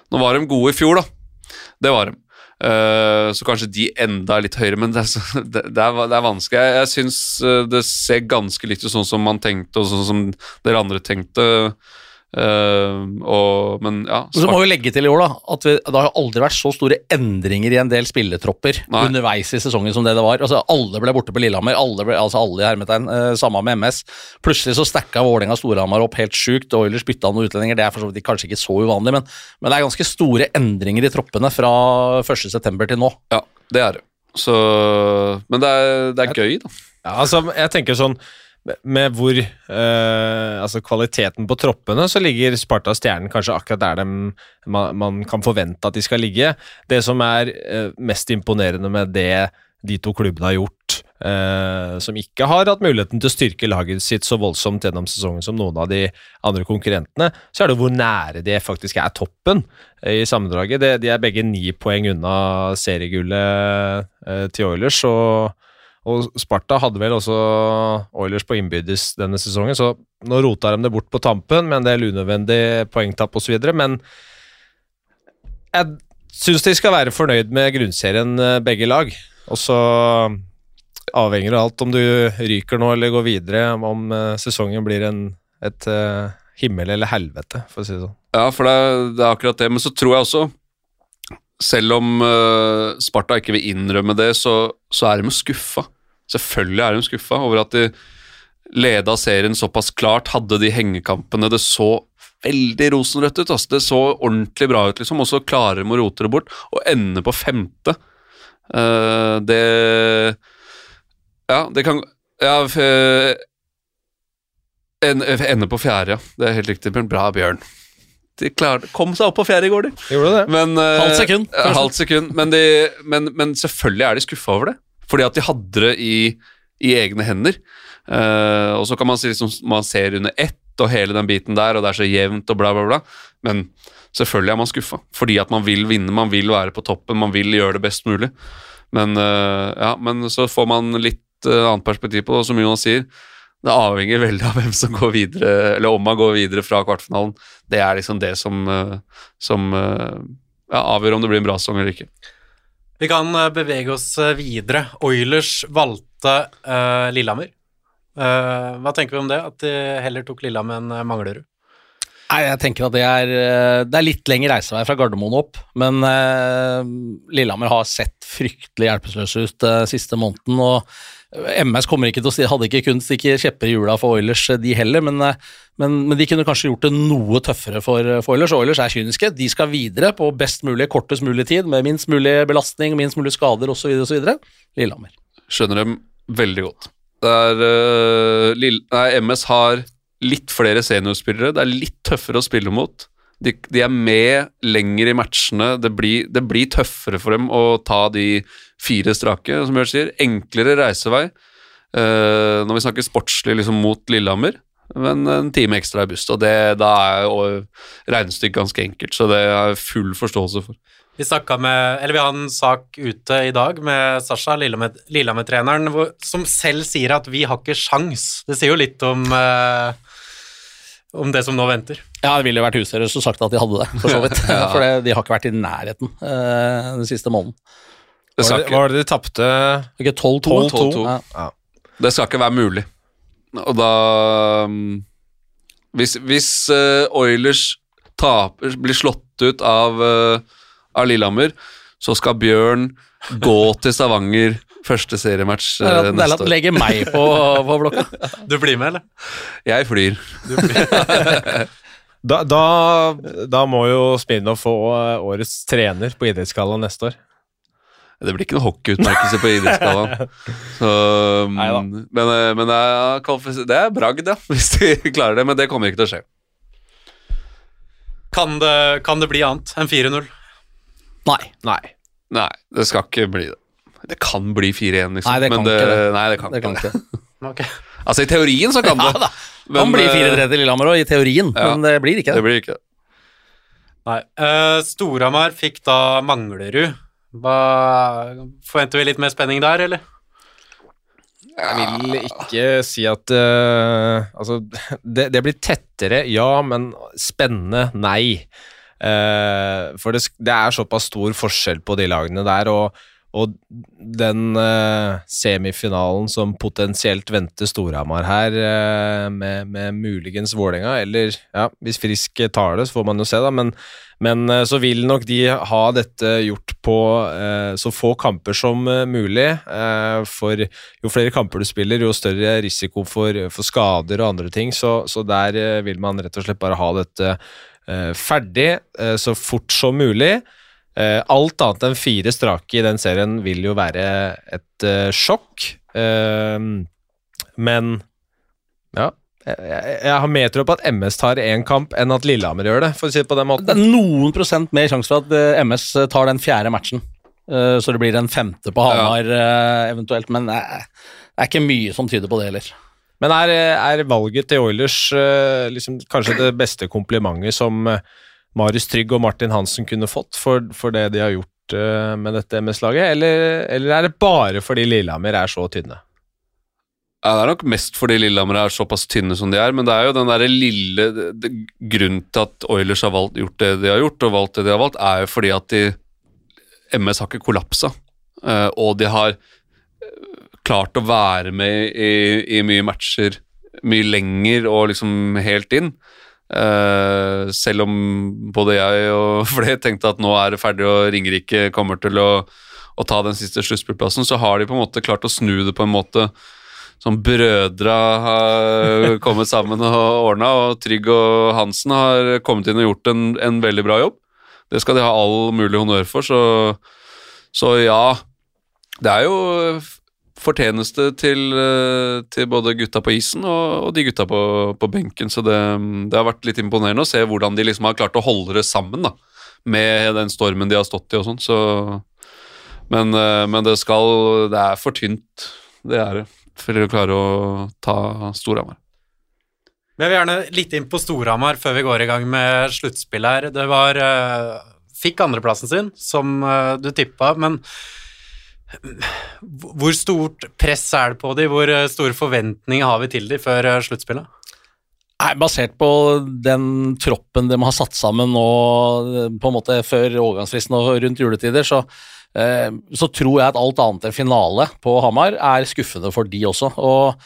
Speaker 4: Nå var de gode i fjor, da. Det var de. Uh, så kanskje de enda litt høyere, men det er, det, er, det er vanskelig. Jeg, jeg syns uh, det ser ganske likt ut sånn som man tenkte, og sånn som dere andre tenkte. Uh, og, men ja
Speaker 2: Så må vi legge til i år da at vi, det har aldri vært så store endringer i en del spilletropper Nei. underveis i sesongen som det det var. Altså Alle ble borte på Lillehammer, alle, ble, altså alle i hermetegn. Uh, samme med MS. Plutselig så stacka Vålerenga Storhamar opp helt sjukt. Oilers bytta noen utlendinger, det er for så vidt kanskje ikke så uvanlig, men, men, det er ganske store endringer i troppene fra 1.9. til nå.
Speaker 4: Ja, det er det. Så Men det er, det er gøy, da.
Speaker 3: Ja, altså, jeg tenker sånn med hvor uh, altså kvaliteten på troppene, så ligger Sparta Stjernen kanskje akkurat der de, man, man, kan forvente at de skal ligge. Det som er uh, mest imponerende med det de to klubbene har gjort, eh, som ikke har hatt muligheten til å styrke laget sitt så voldsomt gjennom sesongen som noen av de andre konkurrentene, så er det hvor nære de faktisk er toppen eh, i sammendraget. De, de er begge ni poeng unna seriegullet eh, til Oilers, og, og Sparta hadde vel også Oilers på innbyrdes denne sesongen, så nå rota de det bort på tampen med en del unødvendig poengtap osv., men jeg syns de skal være fornøyd med grunnserien, eh, begge lag. Og så avhenger det av alt om du ryker nå eller går videre, om eh, sesongen blir en, et eh, himmel eller helvete, for å si det sånn.
Speaker 4: Ja, for det det er akkurat det. Men så tror jeg også, selv om uh, Sparta ikke vil innrømme det, så, så er de skuffa. Selvfølgelig er de skuffa over at de leda serien såpass klart, hadde de hengekampene. Det så veldig rosenrødt ut. Altså. Det så ordentlig bra ut, liksom, og så klarer de å rote det bort og ende på femte. Uh, det Ja, det kan Ja, eh, en- ende på fjerde, ja. Det er helt riktig. Bjørn. Bra, Bjørn. De klarte, kom seg opp på fjerde i går, de.
Speaker 3: Gjorde det?
Speaker 4: Men, uh,
Speaker 2: Halvt sekund,
Speaker 4: halvt sekund. Men, de, men, men selvfølgelig er de skuffa over det. Fordi at de hadde det i, i egne hender. Uh, og så kan man si liksom, man ser under ett og hele den biten der, og det er så jevnt og bla, bla, bla. Men selvfølgelig er man skuffa. Fordi at man vil vinne, man vil være på toppen, man vil gjøre det best mulig. Men, uh, ja, men så får man litt uh, annet perspektiv på det, og som Jonas sier, det avhenger veldig av hvem som går videre, eller om man går videre fra kvartfinalen. Det er liksom det som, som ja, avgjør om det blir en bra sesong eller ikke.
Speaker 1: Vi kan eh, bevege oss eh, videre. Oilers valgte uh, Lillehammer. Uh, hva tenker vi om det, at de heller tok Lillehammer enn Manglerud?
Speaker 2: Nei, jeg tenker at det er, det er litt lengre reisevei fra Gardermoen opp, men uh, Lillehammer har sett fryktelig hjelpeløse ut uh, siste måneden, og MS kommer ikke til å si, hadde ikke kunnet stikke kjepper i hjula for Oilers, eh, de heller, men, eh, men, men de kunne kanskje gjort det noe tøffere for, for Oilers. Oilers er kyniske, de skal videre på best mulig, kortest mulig tid, med minst mulig belastning, minst mulig skader osv. osv. Lillehammer.
Speaker 4: Skjønner dem veldig godt. Det er, eh, Lill- nei, MS har litt flere seniorspillere, det er litt tøffere å spille mot. De, de er med lenger i matchene, det blir, det blir tøffere for dem å ta de fire strake, som Bjørn sier. Enklere reisevei. uh, når vi snakker sportslig liksom, mot Lillehammer, men en time ekstra i buss. Og det, da er regnestykket ganske enkelt, så det har jeg full forståelse for.
Speaker 1: Vi med, vi har en sak ute i dag med Sasha, Lillehammer- Lillehammer-treneren, som selv sier at vi har ikke sjans. Det sier jo litt om, eh, om det som nå venter.
Speaker 2: Ja, det ville vært useriøst å sagt at de hadde det, for så vidt. For det, de har ikke vært i nærheten eh, den siste måneden.
Speaker 4: Det
Speaker 3: var det,
Speaker 4: ikke,
Speaker 3: var det de tapte?
Speaker 2: Ikke 12-2?
Speaker 4: 12-2.
Speaker 2: Ja.
Speaker 4: Det skal ikke være mulig. Og da mm, Hvis, hvis uh, Oilers taper, blir slått ut av, uh, av Lillehammer, så skal Bjørn gå til Stavanger første seriematch
Speaker 2: Det er at- det er
Speaker 4: neste
Speaker 2: at
Speaker 4: år.
Speaker 2: legger meg på, på blokka.
Speaker 1: Du blir med, eller?
Speaker 4: Jeg flyr.
Speaker 3: Da, da, da må jo Smirnov få eh, årets trener på Idrettsgallaen neste år.
Speaker 4: Det blir ikke noe hockeyutmerkelse på idrettsgallaen. Så, mm, men eh, men det, er, det er bragd, ja, hvis de klarer det. Men det kommer ikke til å skje.
Speaker 1: Kan det, kan det bli annet enn 4-0?
Speaker 2: Nei.
Speaker 3: Nei.
Speaker 4: Nei, det skal ikke bli det. Det kan bli 4-1, liksom.
Speaker 2: Nei, det kan
Speaker 4: men det,
Speaker 2: ikke det.
Speaker 4: Nei, det kan
Speaker 2: Det kan
Speaker 4: ikke det.
Speaker 2: ikke.
Speaker 1: Ok.
Speaker 4: Altså, i teorien så kan det.
Speaker 2: Ja da.
Speaker 4: Men,
Speaker 2: kan blir
Speaker 4: eh,
Speaker 2: 4-3 til Lillehammer òg, i teorien,
Speaker 4: ja.
Speaker 2: men det blir ikke
Speaker 4: Det
Speaker 2: det.
Speaker 4: blir ikke.
Speaker 1: Nei. Uh, Storhamar fikk da Manglerud. Hva Forventer vi litt mer spenning der, eller?
Speaker 3: Jeg vil ikke si at uh, Altså, det, det blir tettere, ja, men spennende, nei. Uh, for det, det er såpass stor forskjell på de lagene der, og, og den eh, semifinalen som potensielt venter Storhamar her, eh, med, med muligens Vålerenga, eller ja, hvis Frisk tar det, så får man jo se, da, men, men eh, så vil nok de ha dette gjort på eh, så få kamper som eh, mulig, eh, for jo flere kamper du spiller, jo større risiko for, for skader og andre ting. Så, så der vil man rett og slett bare ha dette ferdig så fort som mulig. Eh, alt annet enn fire strake i den serien vil jo være et eh, sjokk. Eh, men ja. Jeg, har mer tro på at MS tar én kamp enn at Lillehammer gjør det, for å si det på den måten.
Speaker 2: Det er noen prosent mer sjanse for at MS tar den fjerde matchen. Så det blir en femte på Hamar eh, eventuelt, men det er ikke mye som tyder på det heller.
Speaker 3: Men er, er valget til Oilers liksom, kanskje det beste komplimentet som Marius Trygg og Martin Hansen kunne fått for, for det de har gjort uh, med dette MS-laget, eller, eller er det bare fordi Lillehammer er så tynne?
Speaker 4: Ja, Det er nok mest fordi Lillehammer er såpass tynne som de er, men det er jo den der lille Grunnen til at Oilers har valgt, gjort det de har gjort, og valgt det de har valgt, er jo fordi at de MS har ikke kollapsa, eh, og de har eh, klart å være med i, i mye matcher mye lenger og liksom helt inn. Eh, selv om både jeg og flere tenkte at nå er det ferdig og Ringerike kommer til å, å ta den siste sluttspillplassen, så har de på en måte klart å snu det på en måte som brødra har kommet sammen og ordna, og Trygg og Hansen har kommet inn og gjort en, en veldig bra jobb. Det skal de ha all mulig honnør for, så, så ja. Det er jo fortjeneste til, eh, til både gutta på isen og, og de gutta på, på benken, så det, det, har vært litt imponerende å se hvordan de liksom har klart å holde det sammen da, med den stormen de har stått i og sånn. Så, men, eh, men det skal Det er for tynt, det er det, for å klare å ta Storhamar.
Speaker 1: Jeg vil gjerne litt inn på Storhamar før vi går i gang med sluttspillet her. Det var uh, Fikk andreplassen sin, som du tippa, men hvor stort press er det på de? Hvor eh, store forventninger har vi til de før eh, sluttspillet?
Speaker 2: Nei, Basert på den troppen de har satt sammen nå eh, på en måte før overgangsfristen og rundt juletider, så, så, tror jeg at alt annet enn finale på Hamar er skuffende for de også. Og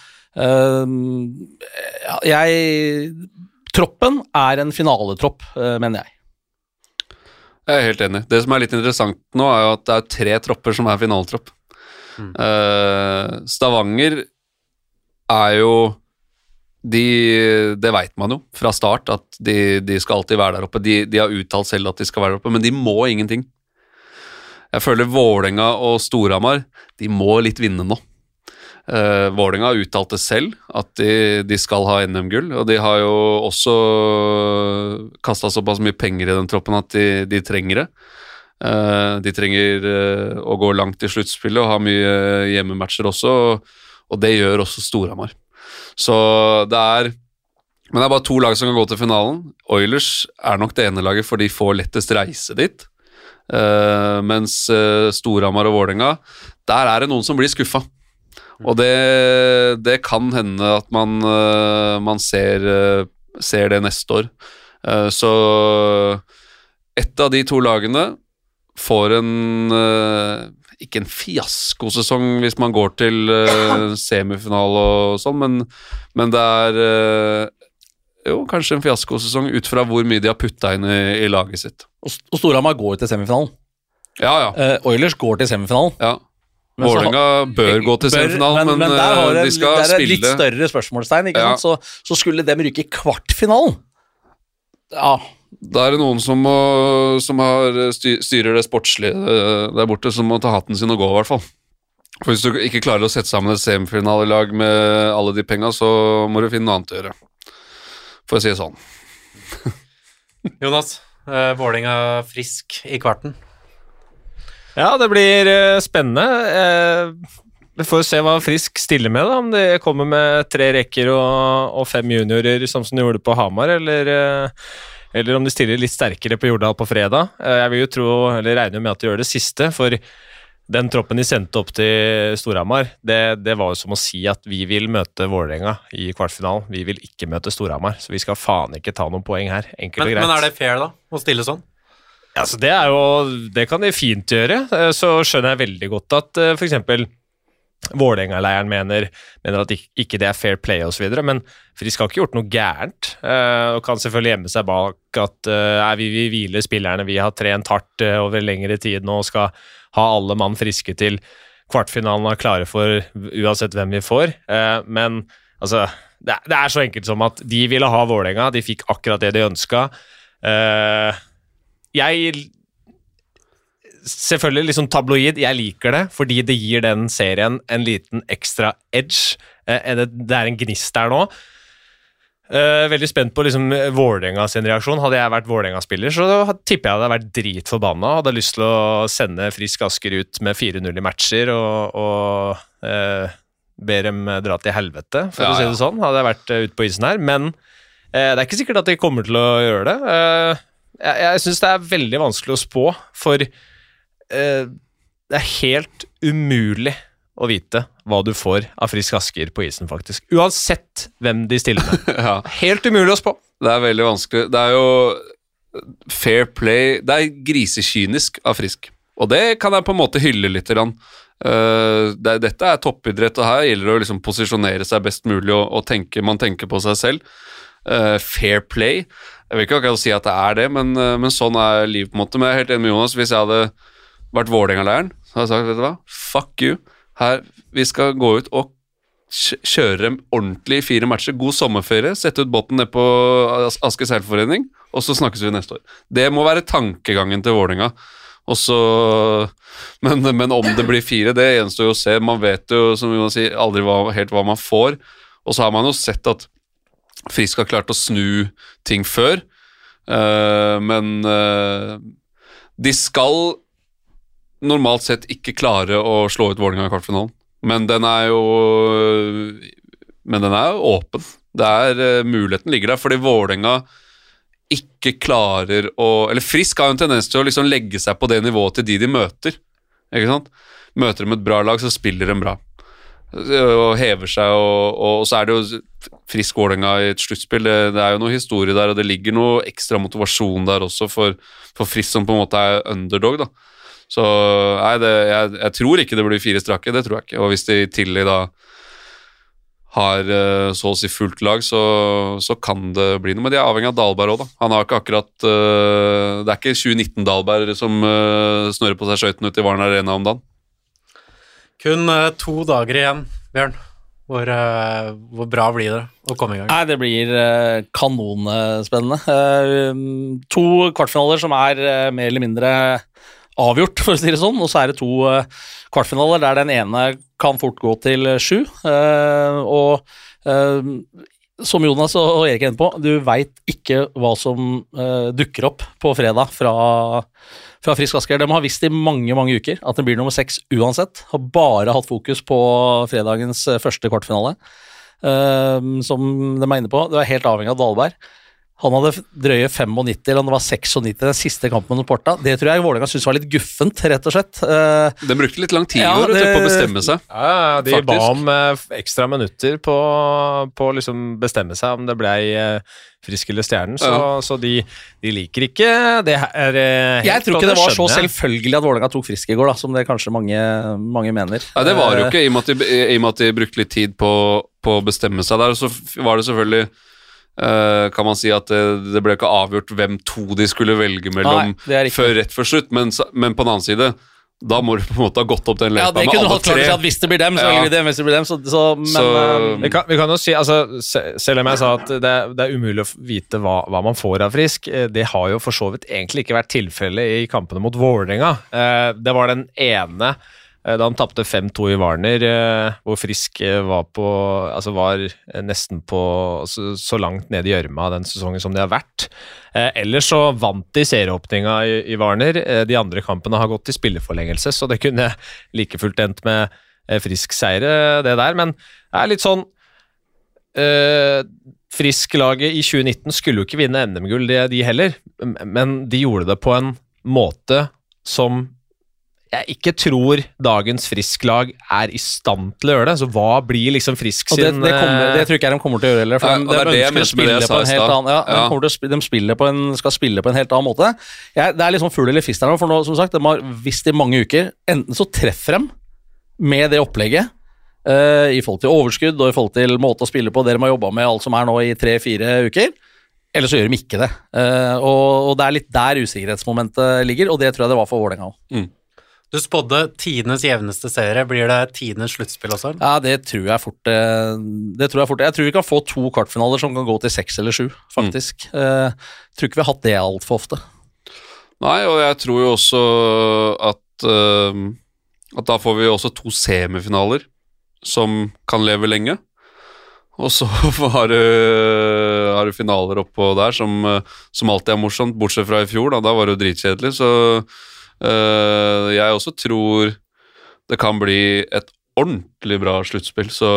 Speaker 2: jeg Troppen er en finaletropp, mener jeg.
Speaker 4: Jeg er helt enig. Det som er litt interessant nå, er jo at det er tre tropper som er finaletropp. Mm. Uh, Stavanger er jo de, Det veit man jo fra start, at de, de, skal alltid være der oppe. De, de, har uttalt selv at de skal være der oppe, men de må ingenting. Jeg føler Vålerenga og Storhamar de må litt vinne nå. Uh, Vålerenga uttalte selv at de, de skal ha NM-gull, og de har jo også kasta såpass mye penger i den troppen at de, de trenger det. Uh, de trenger uh, å gå langt i sluttspillet og ha mye hjemmematcher også, og, og det gjør også Storhamar. Så det er Men det er bare to lag som kan gå til finalen. Oilers er nok det ene laget, for de får lettest reise dit. Mens Storhamar og Vålerenga, der er det noen som blir skuffa. Og det, det kan hende at man, eh, man ser, eh, ser, det neste år. Eh, så ett av de to lagene får en Ikke en fiaskosesong hvis man går til semifinale og sånn, men, men det er jo, kanskje en fiaskosesong ut fra hvor mye de har putta inn i, i, laget sitt.
Speaker 2: Og Storhamar går til semifinalen.
Speaker 4: Ja, ja.
Speaker 2: Uh, Oilers går til semifinalen.
Speaker 4: Ja. Vålerenga bør gå til semifinalen, men, men, men de skal
Speaker 2: der
Speaker 4: Det er et
Speaker 2: litt større spørsmålstegn, ikke ja. sant? Så, så, skulle dem rykke i kvartfinalen. Ja.
Speaker 4: Da er det noen som, må, som har styrer det sportslige eh, der borte, som må ta hatten sin og gå, i hvert fall. For Hvis du ikke klarer å sette sammen et semifinalelag med alle de penga, så må du finne noe annet å gjøre. For å si det sånn.
Speaker 1: Jonas, eh, Vålerenga frisk i kvarten.
Speaker 3: Ja, det blir uh, spennende. Uh, vi får se hva Frisk stiller med, da. om de kommer med tre rekker og, og fem juniorer, som de gjorde på Hamar, eller, uh, eller om de stiller litt sterkere på Jordal på fredag. jeg vil jo tro, eller regner med at de gjør det siste, for den troppen de sendte opp til Storhamar, det, det, var jo som å si at vi vil møte Vålerenga i kvartfinalen. Vi vil ikke møte Storhamar, så vi skal faen ikke ta noen poeng her. Enkelt og greit.
Speaker 1: Men er det fair, da, å stille sånn?
Speaker 3: Altså, det, er jo, det kan de fint gjøre. Eh, så skjønner jeg veldig godt at uh, f.eks. Vålerenga-leiren mener, mener, at ikke det er fair play osv., men Frisk har ikke gjort noe gærent. Uh, og kan selvfølgelig gjemme seg bak at vi vil hvile spillerne, vi har trent hardt over lengre tid nå og skal ha alle mann friske til kvartfinalen og klare for uansett hvem vi får. men altså, det, er så enkelt som at de ville ha Vålerenga, de fikk akkurat det de ønska. Jeg Selvfølgelig liksom tabloid, jeg liker det, fordi det gir den serien en liten ekstra edge. Eh, det er en gnist der nå. Eh, veldig spent på liksom Vålerenga sin reaksjon. Hadde jeg vært Vålerenga-spiller, så tipper jeg hadde vært dritforbanna. Hadde lyst til å sende Frisk Asker ut med 4-0 i matcher og, og eh, ber dem dra til helvete, for
Speaker 4: Ja,
Speaker 3: å si det sånn. Hadde jeg vært eh, ute på isen her. Men eh, det er ikke sikkert at de kommer til å gjøre det. Eh, jeg jeg syns det er veldig vanskelig å spå, for eh, det er helt umulig å vite hva du får av Frisk Asker på isen, faktisk. Uansett hvem de stiller med.
Speaker 4: Ja.
Speaker 3: Helt umulig å spå.
Speaker 4: Det er veldig vanskelig. Det er jo fair play Det er grisekynisk av Frisk. Og det kan jeg på en måte hylle litt. grann. Uh, det, dette er toppidrett, og her gjelder det å liksom posisjonere seg best mulig og, og tenke, man tenker på seg selv. Uh, fair play. Jeg vil ikke akkurat si at det er det, men, eh, men sånn er livet. på en måte. Men jeg er helt enig med Jonas. Hvis jeg hadde vært Vålerenga-læreren, så hadde jeg sagt vet du hva, fuck you. Her, vi skal gå ut og kjøre dem ordentlig i fire matcher. God sommerferie, sette ut båten ned på As- Asker seilforening, og så snakkes vi neste år. Det må være tankegangen til Vålerenga. Men, men om det blir fire, det gjenstår jo å se. Man vet jo som Jonas sier, aldri hva, helt hva man får. Og så har man jo sett at Frisk har klart å snu ting før. uh, men uh, de skal normalt sett ikke klare å slå ut Vålerenga i kvartfinalen. Men den er jo Men den er åpen. Det er eh, Muligheten ligger der, fordi Vålerenga ikke klarer å Eller Frisk har jo en tendens til å liksom legge seg på det nivået til de de møter. Møter de et bra lag, så spiller de bra. Og hever seg, og, og så er det jo Frisk Vålerenga i et sluttspill. Det, det er jo noe historie der, og det ligger noe ekstra motivasjon der også for, for Frisk, som på en måte er underdog. da. Så nei, det, jeg, jeg tror ikke det blir fire strake, det tror jeg ikke. Og hvis de i tillegg da har eh, så å si fullt lag, så, så kan det bli noe. Men de er avhengig av Dahlberg òg, da. Han har ikke akkurat uh, Det er ikke 2019-Dahlberg som uh, snører på seg skøytene ute i Varn Arena om dagen.
Speaker 1: Kun eh, to dager igjen, Bjørn. Hvor, eh, hvor bra blir det å komme i gang?
Speaker 2: Nei, det blir eh, kanonspennende. Eh, to kvartfinaler som er mer eller mindre avgjort, for å si det sånn. Og så er det to kvartfinaler der den ene kan fort gå til sju. Og som Jonas og Erik er inne på, du veit ikke hva som uh, dukker opp på fredag fra, fra Frisk Asker. De har visst i mange mange uker at det blir nummer seks uansett. Har bare hatt fokus på fredagens eh, første kvartfinale. uh, som de er inne på. Du er helt avhengig av Dahlberg. Han hadde drøye 95, eller om det var 96 den siste kampen mot Porta. Det tror jeg Vålerenga syntes var litt guffent, rett og slett. Eh,
Speaker 4: Den brukte litt lang tid
Speaker 2: Ja, det-
Speaker 4: på å bestemme seg.
Speaker 3: Ja, de
Speaker 4: Faktisk.
Speaker 3: ba om eh, ekstra minutter på på å liksom bestemme seg om det blei eh, Frisk eller Stjernen, så,
Speaker 4: Ja.
Speaker 3: så de, de liker ikke det her. helt,
Speaker 2: jeg tror ikke det var så selvfølgelig at Vålerenga tok frisk i går, da, som det kanskje mange, mange mener.
Speaker 4: Nei, det var jo ikke, i og med at de, med at de brukte litt tid på, på å bestemme seg der. Så var det selvfølgelig Kan man si at det, det ble ikke avgjort hvem to de skulle velge mellom
Speaker 2: Nei,
Speaker 4: før rett før slutt, men, men på den annen side da må du på en måte ha gått opp den
Speaker 2: Ja,
Speaker 4: løypa
Speaker 2: det
Speaker 4: med
Speaker 2: kunne
Speaker 4: alle tre.
Speaker 2: at hvis det blir dem, så
Speaker 4: Ja.
Speaker 2: velger vi dem. Hvis det blir dem, så, så Men
Speaker 4: Så-
Speaker 2: eh,
Speaker 3: Vi kan, vi kan jo si, altså, Selv om jeg sa at det, er- det er umulig å vite hva, hva man får av Frisk, eh, det har jo for så vidt egentlig ikke vært tilfellet i kampene mot Vålerenga. Eh, Det var den ene eh, da han tapte 5-2 i Warner, eh, hvor Frisk eh, var, på, altså var eh, nesten på så, langt ned i gjørma den sesongen som de har vært. Eh, ellers så vant de serieåpninga i, i Warner. Eh, de andre kampene har gått til spilleforlengelse, så det kunne like fullt endt med eh, frisk seire, det der. Men det er litt sånn eh, Frisk-laget i 2019 skulle jo ikke vinne NM-gull, de heller, men de gjorde det på en måte som jeg ikke tror dagens Frisk-lag er i stand til å gjøre det. Så hva blir liksom Frisk
Speaker 2: sin det, det, kommer,
Speaker 3: eh,
Speaker 2: det tror ikke jeg de kommer til å gjøre heller. For de,
Speaker 4: er
Speaker 2: de spille på en helt annen ja,
Speaker 4: Ja.
Speaker 2: kommer spille, de spiller på en, skal spille på en helt annen måte. Jeg, det er liksom fugl eller fisk der nå, for nå, som sagt, de har visst i mange uker Enten så treffer de med det opplegget, Uh, i forhold til overskudd og i forhold til måte å spille på, det de har jobba med alt som er nå i tre-fire uker. Eller så gjør de ikke det. Uh, og, og det er litt der usikkerhetsmomentet ligger, og det tror jeg det var for Vålerenga òg.
Speaker 1: Du spådde tidenes jevneste serie. Blir det tidenes sluttspill også?
Speaker 2: Ja, det tror jeg fort eh, Det tror jeg fort Jeg tror vi kan få to kvartfinaler som kan gå til seks eller sju, faktisk. Jeg tror ikke vi har hatt det altfor ofte.
Speaker 4: Nei, og jeg tror jo også at eh, At da får vi også to semifinaler som kan leve lenge. Og så har du, har du finaler oppå der som, eh, som alltid er morsomt, bortsett fra i fjor. Da, da var det jo dritkjedelig. Så jeg også tror det kan bli et ordentlig bra sluttspill. Så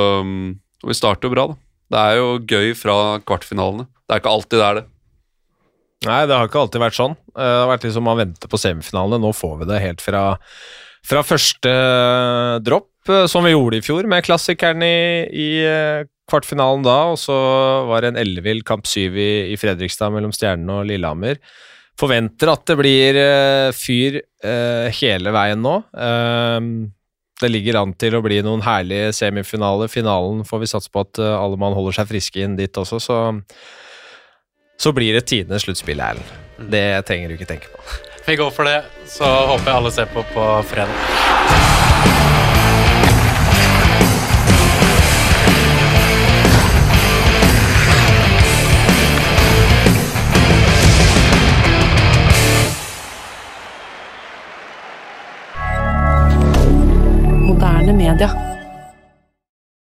Speaker 4: vi starter jo bra, da. Det er jo gøy fra kvartfinalene. Det er ikke alltid det er det.
Speaker 3: Nei, det har ikke alltid vært sånn. Eh, Det har vært liksom man venter på semifinalene. Nå får vi det helt fra, fra første dropp, eh, som vi gjorde i fjor, med klassikeren i, i eh, kvartfinalen da, og så var det en ellevill kamp syv i, i Fredrikstad mellom Stjernen og Lillehammer. Forventer at det blir eh, fyr eh, hele veien nå. Eh, det ligger an til å bli noen herlige semifinaler. Finalen får vi satse på at eh, alle mann holder seg friske inn dit også, så så blir det tidenes sluttspill, Erlend. Det trenger du ikke tenke på.
Speaker 1: Vi går for det, så håper jeg alle ser på på fredag.
Speaker 5: moderne media.